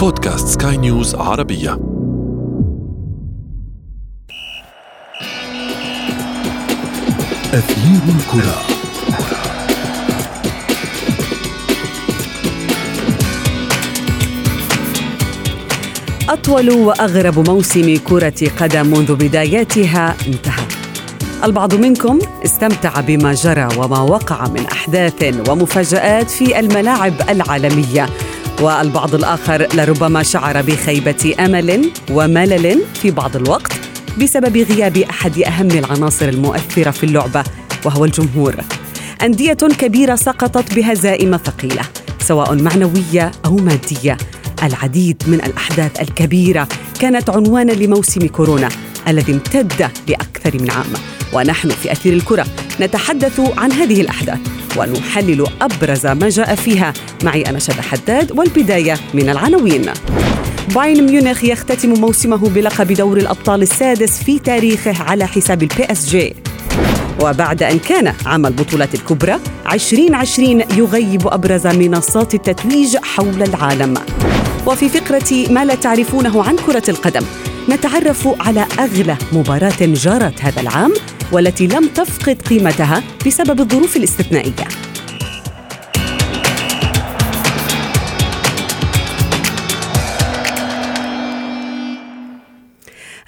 بودكاست سكاي نيوز عربية. أثير الكرة. أطول وأغرب موسم كرة قدم منذ بداياتها انتهى. البعض منكم استمتع بما جرى وما وقع من أحداث ومفاجآت في الملاعب العالمية. والبعض الآخر لربما شعر بخيبة أمل وملل في بعض الوقت بسبب غياب أحد أهم العناصر المؤثرة في اللعبة وهو الجمهور. أندية كبيرة سقطت بهزائم ثقيلة سواء معنوية أو مادية. العديد من الأحداث الكبيرة كانت عنوانا لموسم كورونا الذي امتد لأكثر من عام. ونحن في أثير الكرة نتحدث عن هذه الأحداث. ونحلل أبرز ما جاء فيها. معي أنا شذى حداد والبداية من العناوين. بايرن ميونخ يختتم موسمه بلقب دور الأبطال السادس في تاريخه على حساب البي اس جي وبعد أن كان عام البطولات الكبرى 2020 يغيب أبرز منصات التتويج حول العالم. وفي فقرة ما لا تعرفونه عن كرة القدم نتعرف على أغلى مباراة جرت هذا العام والتي لم تفقد قيمتها بسبب الظروف الاستثنائية.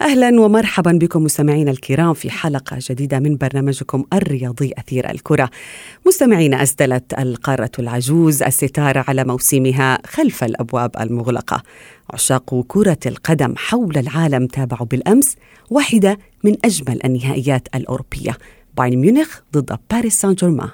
أهلا ومرحبا بكم مستمعينا الكرام في حلقة جديدة من برنامجكم الرياضي أثير الكرة. مستمعينا أسدلت القارة العجوز الستاره على موسمها خلف الأبواب المغلقة. عشاق كرة القدم حول العالم تابعوا بالأمس واحدة من أجمل النهائيات الأوروبية بايرن ميونخ ضد باريس سان جيرمان.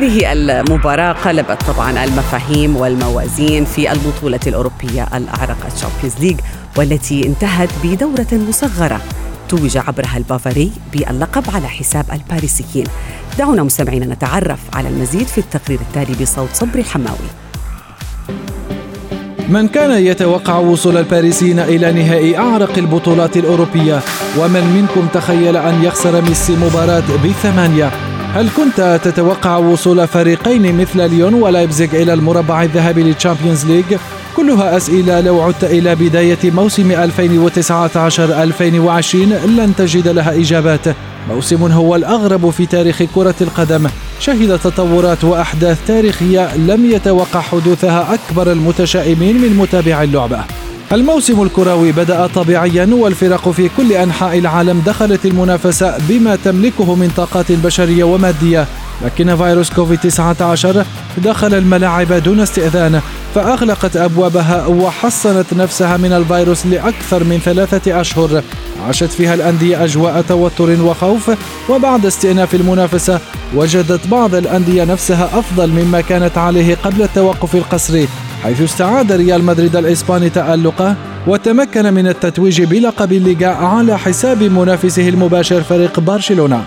هذه المباراة قلبت طبعا المفاهيم والموازين في البطولة الأوروبية الأعرق الشامبيونز ليج والتي انتهت بدورة مصغرة توج عبرها البافاري باللقب على حساب الباريسيين. دعونا مستمعينا نتعرف على المزيد في التقرير التالي بصوت صبري الحماوي من كان يتوقع وصول الباريسيين إلى نهائي أعرق البطولات الأوروبية ومن منكم تخيل أن يخسر ميسي مباراة بثمانية؟ هل كنت تتوقع وصول فريقين مثل ليون ولايبزيغ إلى المربع الذهبي للتشامبيونز ليج؟ كلها أسئلة لو عدت إلى بداية موسم 2019-2020 لن تجد لها إجابات. موسم هو الأغرب في تاريخ كرة القدم. شهد تطورات وأحداث تاريخية لم يتوقع حدوثها أكبر المتشائمين من متابعي اللعبة. الموسم الكروي بدأ طبيعيا والفرق في كل أنحاء العالم دخلت المنافسة بما تملكه من طاقات بشرية ومادية. لكن فيروس كوفيد 19 دخل الملاعب دون استئذان فأغلقت أبوابها وحصنت نفسها من الفيروس لأكثر من ثلاثة أشهر. عاشت فيها الأندية أجواء توتر وخوف وبعد استئناف المنافسة وجدت بعض الأندية نفسها أفضل مما كانت عليه قبل التوقف القسري. حيث استعاد ريال مدريد الإسباني تألقه وتمكن من التتويج بلقب الليغا على حساب منافسه المباشر فريق برشلونة.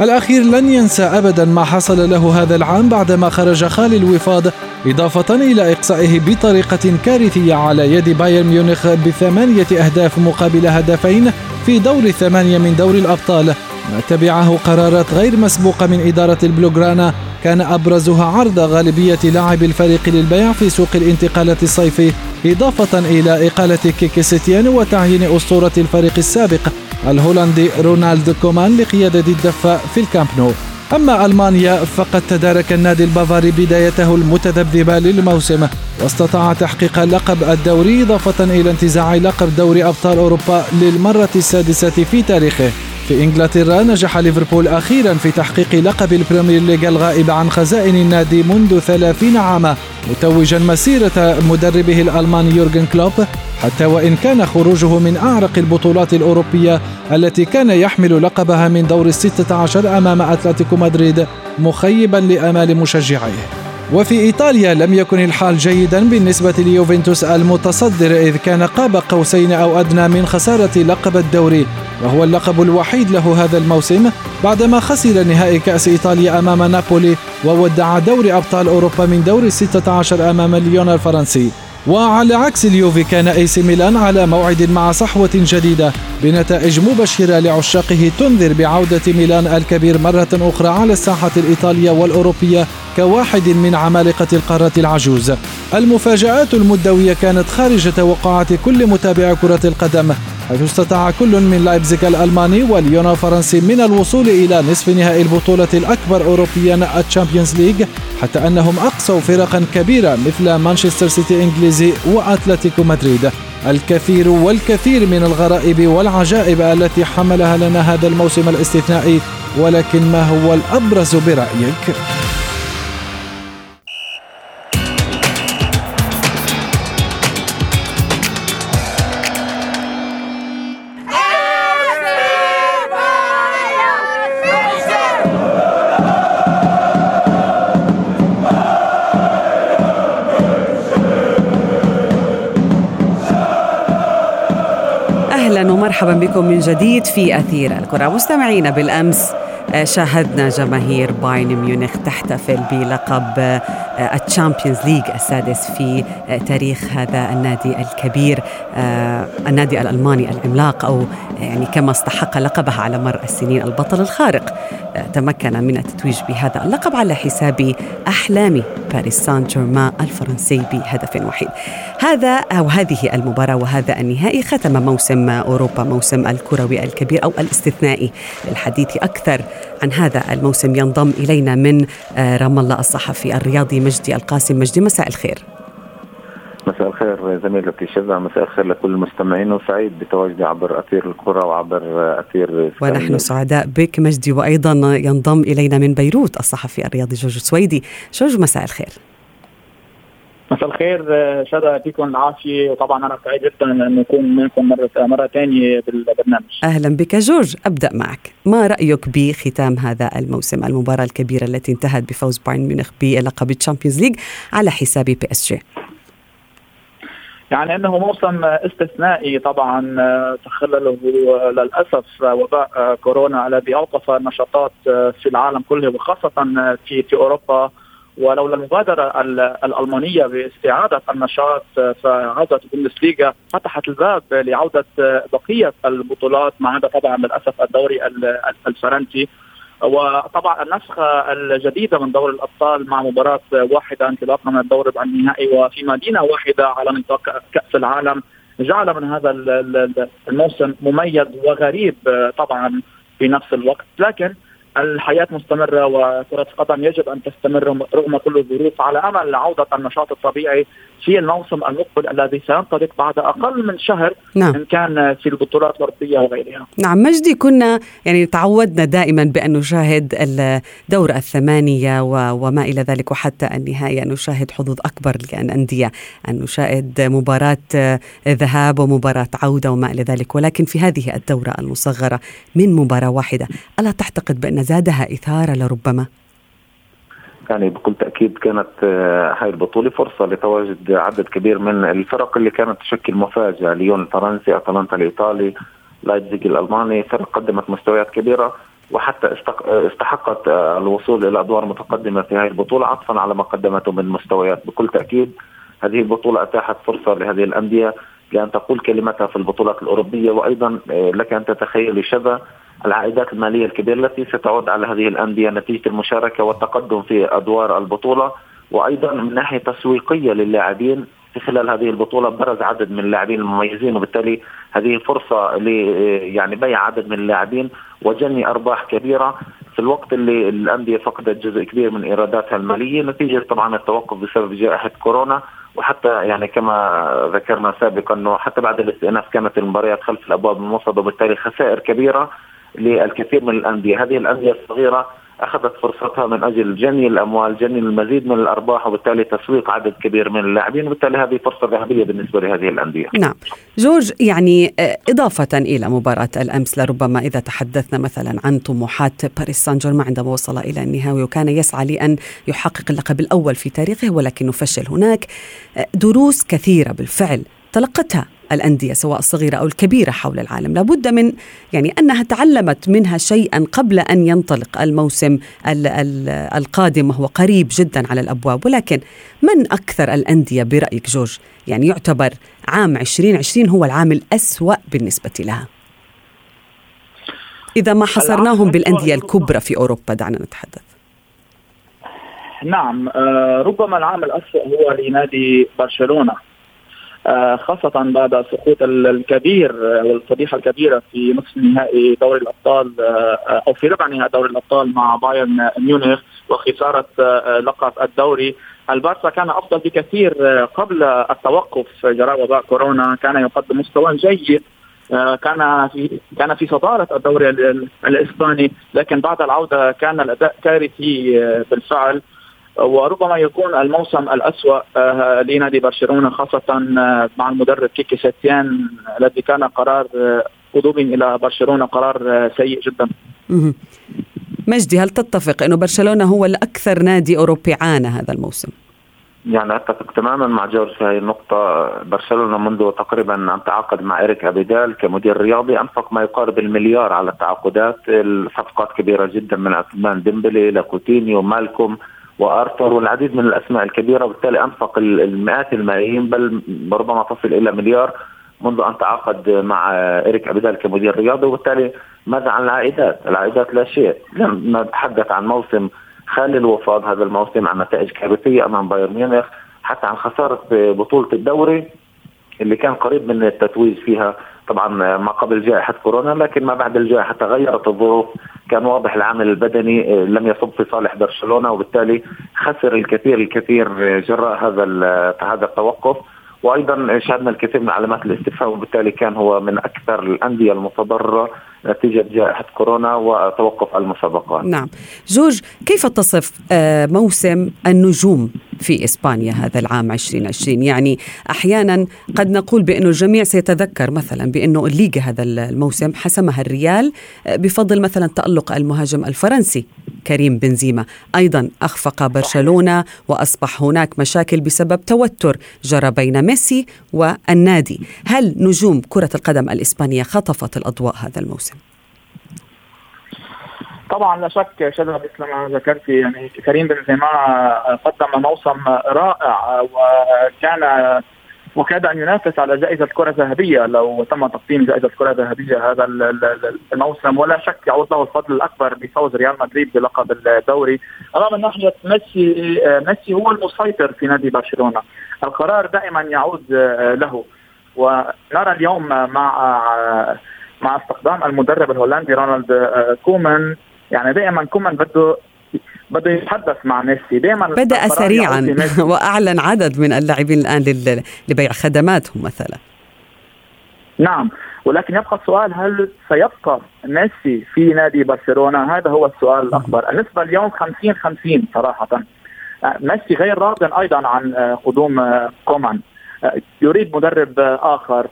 الأخير لن ينسى أبدا ما حصل له هذا العام بعدما خرج خالي الوفاض إضافة إلى إقصائه بطريقة كارثية على يد بايرن ميونخ بثمانية أهداف مقابل هدفين في دور الثمانية من دور الأبطال. ما تبعه قرارات غير مسبوقة من إدارة البلوغرانا كان أبرزها عرض غالبية لاعب الفريق للبيع في سوق الانتقالات الصيفي إضافة إلى إقالة كيكي سيتيان وتعيين أسطورة الفريق السابق الهولندي رونالد كومان لقيادة الدفة في الكامب نو. أما ألمانيا فقد تدارك النادي البافاري بدايته المتذبذبة للموسم واستطاع تحقيق لقب الدوري إضافة إلى انتزاع لقب دوري أبطال أوروبا للمرة السادسة في تاريخه. في إنجلترا نجح ليفربول أخيرا في تحقيق لقب البريمير ليج الغائب عن خزائن النادي منذ 30 عاما متوجا مسيرة مدربه الألماني يورجن كلوب حتى وإن كان خروجه من أعرق البطولات الأوروبية التي كان يحمل لقبها من دور الستة عشر أمام أتلتيكو مدريد مخيبا لآمال مشجعيه. وفي إيطاليا لم يكن الحال جيدا بالنسبة ليوفنتوس المتصدر إذ كان قاب قوسين أو أدنى من خسارة لقب الدوري وهو اللقب الوحيد له هذا الموسم بعدما خسر نهائي كأس إيطاليا أمام نابولي وودع دوري أبطال أوروبا من دور الستة عشر أمام ليون الفرنسي وعلى عكس اليوفي كان إيه سي ميلان على موعد مع صحوة جديدة بنتائج مبشرة لعشاقه تنذر بعودة ميلان الكبير مرة أخرى على الساحة الإيطالية والأوروبية كواحد من عمالقة القارة العجوز المفاجآت المدوية كانت خارج توقعات كل متابع كرة القدم حيث استطاع كل من لايبزيغ الألماني وليون الفرنسي من الوصول إلى نصف نهائي البطولة الأكبر أوروبيا الشامبيونز ليج حتى أنهم أقصوا فرقا كبيرة مثل مانشستر سيتي إنجليزي وأتلتيكو مدريد الكثير والكثير من الغرائب والعجائب التي حملها لنا هذا الموسم الاستثنائي ولكن ما هو الأبرز برأيك؟ مرحبا بكم من جديد في أثير الكرة. مستمعين بالأمس آه، شاهدنا جماهير بايرن ميونخ تحتفل بلقب الشامبيونز ليج السادس في آه، تاريخ هذا النادي الكبير آه، النادي الألماني العملاق أو يعني كما استحق لقبها على مر السنين البطل الخارق. تمكن من التتويج بهذا اللقب على حساب أحلام باريس سان جيرمان الفرنسي بهدف وحيد. هذا أو هذه المباراة وهذا النهائي ختم موسم أوروبا موسم الكروي الكبير أو الاستثنائي للحديث أكثر عن هذا الموسم. ينضم إلينا من آه، رام الله الصحفي الرياضي مجدي القاسم. مجدي مساء الخير. مساء الخير زميلتي شذا مساء الخير لكل المستمعين. وسعيد بتواجدي عبر أثير الكرة وعبر أثير ونحن سعداء بك مجدي وأيضا ينضم إلينا من بيروت الصحفي الرياضي جورج سويدي. جورج مساء الخير. مساء الخير شذا يعطيكم العافية. وطبعا أنا سعيد جدا أن نكون معكم مرة مرة ثانية بالبرنامج. أهلا بك جورج أبدأ معك، ما رأيك بختام هذا الموسم المباراة الكبيرة التي انتهت بفوز بايرن ميونخ بلقب الشامبيونز ليج على حساب بي إس جي؟ يعني أنه موسم استثنائي طبعا آه، تخلله للأسف وباء كورونا الذي اوقف النشاطات في العالم كله وخاصة في في أوروبا. ولولا المبادرة الألمانية باستعادة النشاط فعودة البوندسليغا فتحت الباب لعودة بقية البطولات ما عدا طبعا للأسف الدوري الفرنسي. وطبعا النسخة الجديدة من دوري الأبطال مع مباراة واحدة انطلاقا من الدور النهائي وفي مدينة واحدة على نطاق كأس العالم. جعل من هذا الموسم مميز وغريب طبعا في نفس الوقت. لكن الحياة مستمرة وكرة القدم يجب أن تستمر رغم كل الظروف. على أمل عودة النشاط الطبيعي في الموسم المقبل الذي سينطلق بعد أقل من شهر نعم. إن كان في البطولات الأوروبية وغيرها نعم مجدي كنا يعني تعودنا دائما بأن نشاهد الدور الثمانية وما إلى ذلك وحتى النهاية أن نشاهد حظوظ أكبر للأندية أن نشاهد مباراة ذهاب ومباراة عودة وما إلى ذلك ولكن في هذه الدورة المصغرة من مباراة واحدة ألا تعتقد بأن زادها إثارة لربما؟ يعني بكل تأكيد كانت آه، هاي البطولة فرصة لتواجد عدد كبير من الفرق اللي كانت تشكل مفاجأة ليون الفرنسي أتلانتا الإيطالي لايبزيج الألماني فرق قدمت مستويات كبيرة وحتى استحقت آه، الوصول إلى أدوار متقدمة في هذه البطولة عطفا على ما قدمته من مستويات. بكل تأكيد هذه البطولة أتاحت فرصة لهذه الأندية لأن تقول كلمتها في البطولات الأوروبية وأيضا آه، لك أن تتخيلي شذا العائدات المالية الكبيرة التي ستعود على هذه الأندية نتيجة المشاركة والتقدم في أدوار البطولة وأيضا من ناحية تسويقية للاعبين في خلال هذه البطولة برز عدد من اللاعبين المميزين وبالتالي هذه فرصة ل يعني بيع عدد من اللاعبين وجني أرباح كبيرة. في الوقت اللي الأندية فقدت جزء كبير من إيراداتها المالية نتيجة طبعا التوقف بسبب جائحة كورونا وحتى يعني كما ذكرنا سابقا إنه حتى بعد الاستئناف كانت المباريات خلف الأبواب الموصده وبالتالي خسائر كبيرة. للكثير من الأندية، هذه الأندية الصغيرة أخذت فرصتها من أجل جني الأموال، جني المزيد من الأرباح وبالتالي تسويق عدد كبير من اللاعبين، وبالتالي هذه فرصة ذهبية بالنسبة لهذه الأندية. نعم. جورج يعني آه، إضافة إلى مباراة الأمس لربما إذا تحدثنا مثلا عن طموحات باريس سان جيرمان عندما وصل إلى النهائي وكان يسعى لأن يحقق اللقب الأول في تاريخه ولكنه فشل هناك آه، دروس كثيرة بالفعل تلقتها الأندية سواء الصغيرة أو الكبيرة حول العالم. لابد من يعني أنها تعلمت منها شيئا قبل أن ينطلق الموسم القادم وهو قريب جدا على الأبواب. ولكن من أكثر الأندية برأيك جورج؟ يعني يعتبر عام 2020 هو العام الأسوأ بالنسبة لها. إذا ما حصرناهم بالأندية الكبرى في أوروبا دعنا نتحدث. نعم آه، ربما العام الأسوأ هو لنادي برشلونة. خاصة بعد سقوط الكبير آه، والفضيحة الكبيرة في نصف نهائي دوري الأبطال أو في ربع نهائي دوري الأبطال مع بايرن ميونخ وخسارة لقب الدوري. البارسا كان أفضل بكثير قبل التوقف جراء وباء كورونا كان يقدم مستوى جيد كان في كان في صدارة الدوري الإسباني لكن بعد العودة كان الأداء كارثي بالفعل. وربما يكون الموسم الأسوأ آه، لنادي برشلونة خاصة آه، مع المدرب كيكي سيتيان الذي كان قرار آه، قدومه إلى برشلونة قرار سيء جدا. مجدي هل تتفق أنه برشلونة هو الأكثر نادي أوروبي عانى هذا الموسم؟ يعني أتفق تماما مع جورج في هذه النقطة. برشلونة منذ تقريبا أن تعاقد مع إريك أبيدال كمدير رياضي أنفق ما يقارب المليار على التعاقدات. الصفقات كبيرة جدا من عثمان ديمبلي لكوتينيو مالكوم. وارثر والعديد من الأسماء الكبيرة وبالتالي أنفق المئات الملايين بل ربما تصل إلى مليار منذ أن تعاقد مع اريك أبيدال كمدير رياضي وبالتالي ماذا عن العائدات؟ العائدات لا شيء، لم نتحدث عن موسم خالي الوفاض هذا الموسم عن نتائج كارثية أمام بايرن ميونخ حتى عن خسارة بطولة الدوري اللي كان قريب من التتويج فيها طبعا ما قبل جائحة كورونا لكن ما بعد الجائحة تغيرت الظروف. كان واضح العامل البدني آه، لم يصب في صالح برشلونة وبالتالي خسر الكثير الكثير جراء هذا هذا التوقف. وأيضا شهدنا الكثير من علامات الاستفهام وبالتالي كان هو من أكثر الأندية المتضررة نتيجة جائحة كورونا وتوقف المسابقات. نعم، جورج كيف تصف آه، موسم النجوم؟ في إسبانيا هذا العام 2020 يعني أحيانا قد نقول بأنه الجميع سيتذكر مثلا بأنه الليغا هذا الموسم حسمها الريال آه، بفضل مثلا تألق المهاجم الفرنسي كريم بنزيما. أيضا أخفق برشلونة وأصبح هناك مشاكل بسبب توتر جرى بين ميسي والنادي. هل نجوم كرة القدم الإسبانية خطفت الأضواء هذا الموسم؟ طبعا لا شك شباب مثل ما ذكرت يعني كريم بنزيما قدم موسم رائع وكان وكاد أن ينافس على جائزة كرة ذهبية لو تم تقديم جائزة كرة ذهبية هذا الموسم. ولا شك يعود له الفضل الأكبر بفوز ريال مدريد بلقب الدوري. من ناحية ميسي ميسي هو المسيطر في نادي برشلونة. القرار دائما يعود له. ونرى اليوم مع مع استخدام المدرب الهولندي رونالد كومان يعني دائما كومان بده بده يتحدث مع ميسي. دائما بدأ سريعا وأعلن عدد من اللاعبين الآن لبيع خدماتهم مثلا. نعم. ولكن يبقى السؤال هل سيبقى ميسي في نادي برشلونة؟ هذا هو السؤال الأكبر. النسبة اليوم 50 50 صراحة. آه، ميسي غير راض أيضا عن آه، قدوم آه، كومان. يريد مدرب آخر.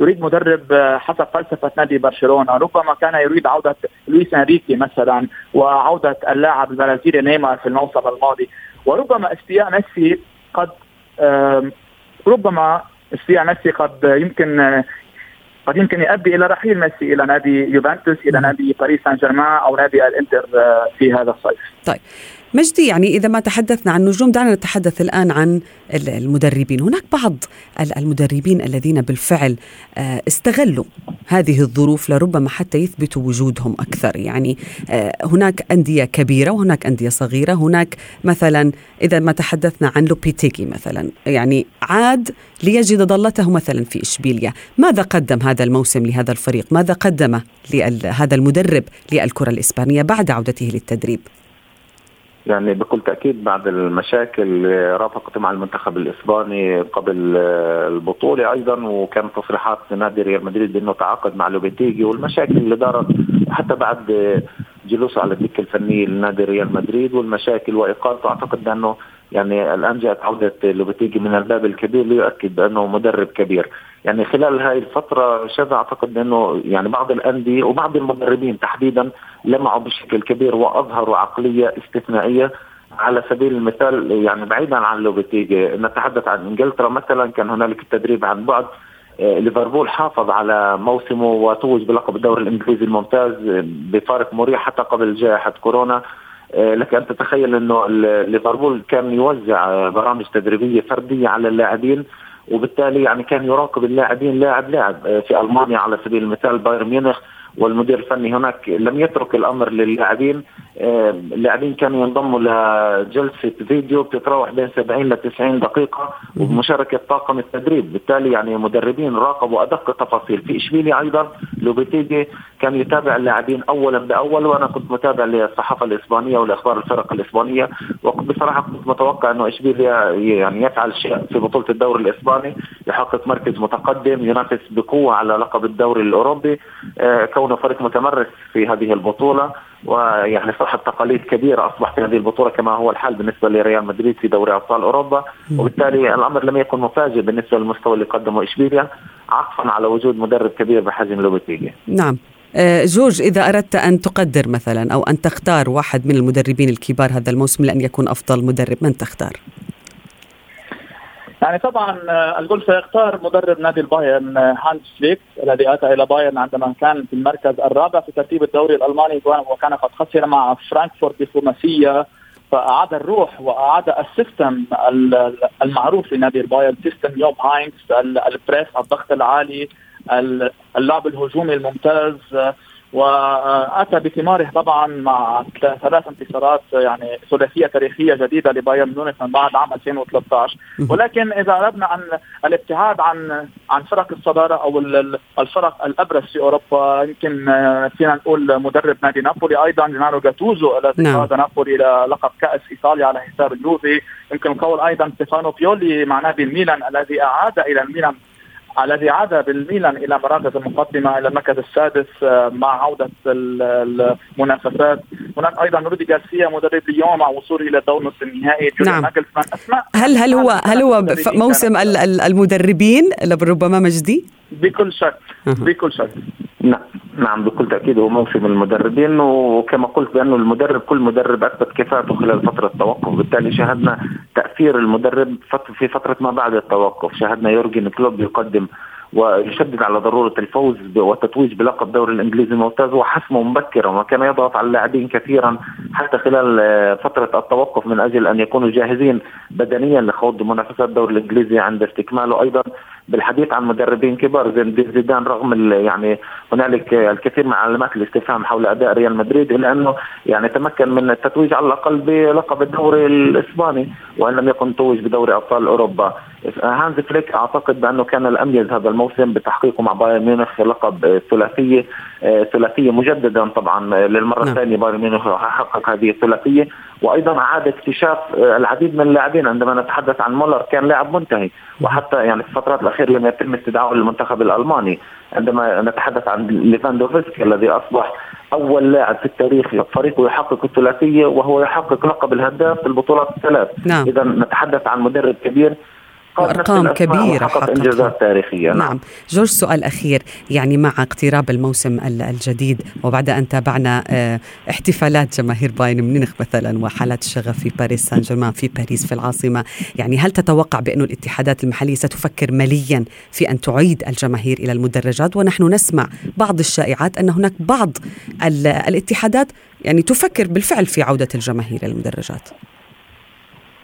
يريد مدرب حسب فلسفة نادي برشلونة، ربما كان يريد عودة لويس إنريكي مثلا وعودة اللاعب البرازيلي نيمار في الموسم الماضي، وربما استياء ميسي قد ربما استياء ميسي قد يمكن قد يمكن يؤدي إلى رحيل ميسي إلى نادي يوفنتوس إلى نادي باريس سان جيرمان أو نادي الإنتر في هذا الصيف. طيب. مجدي يعني إذا ما تحدثنا عن نجوم دعنا نتحدث الآن عن المدربين. هناك بعض المدربين الذين بالفعل آه، استغلوا هذه الظروف لربما حتى يثبتوا وجودهم أكثر. يعني آه، هناك أندية كبيرة وهناك أندية صغيرة. هناك مثلا إذا ما تحدثنا عن لوبيتيكي مثلا يعني عاد ليجد ضلته مثلا في إشبيليا. ماذا قدم هذا الموسم لهذا الفريق؟ ماذا قدم هذا المدرب للكرة الإسبانية بعد عودته للتدريب؟ يعني بكل تأكيد بعد المشاكل رافقت مع المنتخب الإسباني قبل البطولة أيضا وكانت تصريحات نادي ريال مدريد بأنه تعاقد مع لوبيتيجي والمشاكل اللي دارت حتى بعد جلوسه على الدكة الفنية لنادي ريال مدريد والمشاكل واقالته أعتقد بأنه يعني الآن جاءت عودة لوبيتيجي من الباب الكبير ليؤكد بأنه مدرب كبير. يعني خلال هاي الفترة شذا أعتقد بأنه يعني بعض الأندية وبعض المدربين تحديدا لمعوا بشكل كبير وأظهروا عقلية استثنائية. على سبيل المثال يعني بعيدا عن لوبيتيجي نتحدث عن إنجلترا. مثلا كان هنالك التدريب عن بعد ليفربول حافظ على موسمه وتوج بلقب الدوري الإنجليزي الممتاز بفارق مريح حتى قبل جائحة كورونا. لك أن تتخيل أنه ليفربول كان يوزع برامج تدريبية فردية على اللاعبين وبالتالي يعني كان يراقب اللاعبين لاعب لاعب في ألمانيا على سبيل المثال بايرن ميونخ والمدير الفني هناك لم يترك الأمر للاعبين آه، اللاعبين كانوا ينضموا لجلسة فيديو بتتراوح بين 70 ل 90 دقيقة وبمشاركة طاقم التدريب. بالتالي يعني مدربين راقبوا أدق التفاصيل في إشبيليا أيضا لوبيتيجي كان يتابع اللاعبين اولا بأول وأنا كنت متابع للصحافة الإسبانية ولاخبار الفرق الإسبانية وبصراحة كنت متوقع إنه إشبيليا يعني يفعل شيء في بطولة الدوري الإسباني يحقق مركز متقدم ينافس بقوة على لقب الدوري الأوروبي آه، كونه فريق متمرس في هذه البطولة ويعني صاحب تقاليد كبيرة اصبح في هذه البطولة كما هو الحال بالنسبة لريال مدريد في دوري أبطال أوروبا. وبالتالي الأمر لم يكن مفاجئ بالنسبة للمستوى اللي قدمه إشبيليا عطفا على وجود مدرب كبير بحجم لوبيتيجي. نعم. جورج إذا أردت أن تقدر مثلا أو أن تختار واحد من المدربين الكبار هذا الموسم لأن يكون أفضل مدرب من تختار؟ يعني طبعا آه، الكل سيختار مدرب نادي البايرن آه، هانس فليك الذي أتى إلى بايرن عندما كان في المركز الرابع في ترتيب الدوري الألماني وكان قد خسر مع فرانكفورت بخماسيه فأعاد الروح وأعاد ال system المعروف لنادي البايرن system يوب هاينكس ال press الضغط العالي اللعب الهجومي الممتاز وأتى بثماره طبعا مع ثلاث انتصارات يعني ثلاثية تاريخية جديدة لبايرن ميونخ من بعد عام 2013 ولكن إذا أردنا عن الابتعاد عن عن فرق الصدارة أو الفرق الأبرز في أوروبا يمكن فينا نقول مدرب نادي نابولي أيضا جينارو جاتوزو الذي نعم. قاد نابولي إلى لقب كأس إيطاليا على حساب اليوفي. يمكن القول أيضا ستيفانو بيولي مع نادي الميلان الذي أعاد إلى الميلان الذي عاد بالميلان إلى مراكز المقدمه إلى المركز السادس آه، مع عودة المنافسات. هناك أيضا رودي غارسيا مدرب ليون مع وصوله إلى دور نصف النهائي. نعم. أسماء؟ هل هل هو هل هو موسم المدربين؟ ربما مجدي؟ بكل شك بكل شك نعم نعم بكل تأكيد. هو موسم المدربين وكما قلت بانه المدرب كل مدرب أثبت كفاءته خلال فترة التوقف. بالتالي شاهدنا تأثير المدرب في فترة ما بعد التوقف. شاهدنا يورجن كلوب يقدم ويشدد على ضرورة الفوز والتتويج بلقب دوري الإنجليزي الممتاز وحسمه مبكرا. وكان يضغط على اللاعبين كثيرا حتى خلال آه، فترة التوقف من أجل أن يكونوا جاهزين بدنيا لخوض منافسات الدوري الإنجليزي عند استكماله. أيضا بالحديث عن مدربين كبار زي زيدان رغم يعني هنالك الكثير من علامات الاستفهام حول أداء ريال مدريد إلا أنه يعني تمكن من التتويج على الأقل بلقب الدوري الإسباني وإن لم يكن توج بدوري أبطال أوروبا هانز فليك أعتقد بأنه كان الأميز هذا الموسم بتحقيقه مع بايرن ميونخ لقب ثلاثية ثلاثية مجددا طبعا للمرة نعم. الثانية بايرن ميونخ حقق هذه الثلاثية وأيضا اعاد اكتشاف العديد من اللاعبين عندما نتحدث عن مولر كان لاعب منتهي وحتى يعني في الفترات الأخيرة لم يتم استدعائه للمنتخب الألماني عندما نتحدث عن ليفاندوفسكي الذي أصبح أول لاعب في التاريخ فريقه يحقق الثلاثية وهو يحقق لقب الهداف في البطولات الثلاث نعم. اذا نتحدث عن مدرب كبير وأرقام كبيرة حقق إنجازات تاريخية. نعم. نعم. جورج سؤال أخير. يعني مع اقتراب الموسم الجديد وبعد أن تابعنا آه، احتفالات جماهير بايرن ميونخ مثلا وحالات الشغف في باريس سان جيرمان في باريس في العاصمة يعني هل تتوقع بانه الاتحادات المحلية ستفكر ماليا في أن تعيد الجماهير إلى المدرجات؟ ونحن نسمع بعض الشائعات أن هناك بعض الاتحادات يعني تفكر بالفعل في عودة الجماهير إلى المدرجات.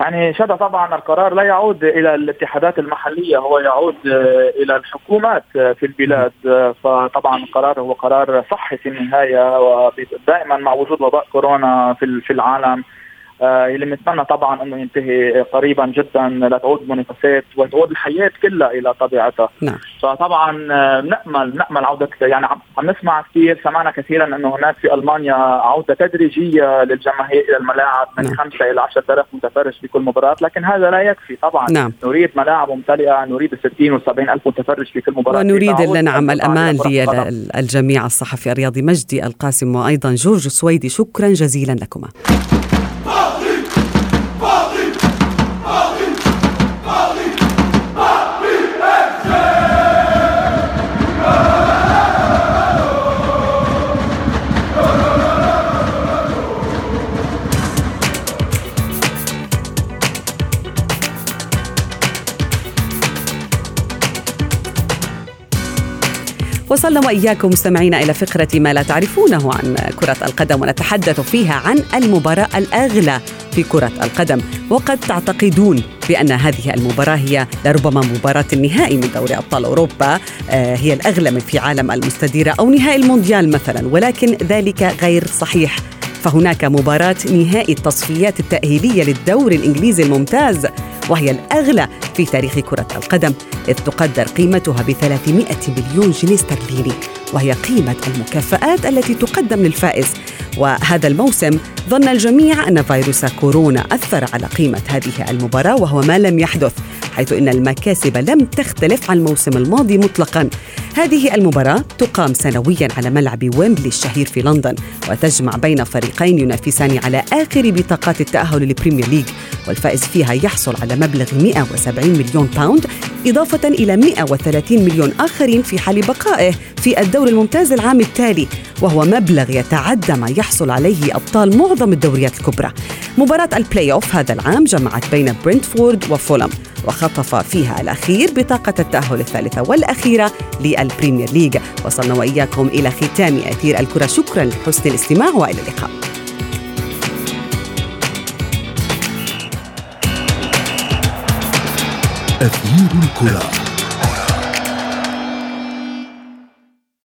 يعني شد طبعا القرار لا يعود إلى الاتحادات المحلية هو يعود آه، إلى الحكومات آه، في البلاد. آه، فطبعا القرار هو قرار صحي في النهاية ودائما مع وجود وباء كورونا في العالم. آه، اللي بنتمنى طبعا إنه ينتهي قريبا جدا لتعود المنافسات وتعود الحياة كلها إلى طبيعتها. نعم. فطبعا آه، نأمل نأمل عودة يعني عم نسمع كثير سمعنا كثيرا إنه هناك في ألمانيا عودة تدريجية للجماهير إلى الملاعب من نعم. 5 إلى 10000 متفرج في كل مباراة. لكن هذا لا يكفي طبعا. نعم. نريد ملاعب ممتلئة نريد 60 و70 ألف متفرج في كل مباراة. ونريد نعم الأمان للجميع الصحفي الرياضي مجدي القاسم وأيضا جورج السويدي شكرا جزيلا لكما. وصلنا وإياكم مستمعين إلى فقرة ما لا تعرفونه عن كرة القدم ونتحدث فيها عن المباراة الأغلى في كرة القدم. وقد تعتقدون بأن هذه المباراة هي لربما مباراة النهائي من دوري أبطال أوروبا آه، هي الأغلى في عالم المستديرة أو نهائي المونديال مثلا ولكن ذلك غير صحيح. فهناك مباراة نهائي التصفيات التأهيلية للدوري الإنجليزي الممتاز. وهي الأغلى في تاريخ كرة القدم إذ تقدر قيمتها ب 300 مليون جنيه استرليني وهي قيمة المكافآت التي تقدم للفائز. وهذا الموسم ظن الجميع أن فيروس كورونا أثر على قيمة هذه المباراة وهو ما لم يحدث حيث إن المكاسب لم تختلف عن الموسم الماضي مطلقا. هذه المباراة تقام سنويا على ملعب ويمبلي الشهير في لندن وتجمع بين فريقين ينافسان على آخر بطاقات التأهل لل Premier League. والفائز فيها يحصل على مبلغ 170 مليون pound إضافة إلى 130 مليون آخرين في حال بقائه في الدور الممتاز العام التالي وهو مبلغ يتعدى ما يحصل عليه أبطال معظم الدوريات الكبرى. مباراة ال playoff هذا العام جمعت بين برنتفورد وفولهام وخطف فيها الأخير بطاقة التأهل الثالثة والأخيرة لل Premier League وصلنا وإياكم إلى ختام أثير الكرة. شكرا لحسن الاستماع وإلى اللقاء. أثير الكرة.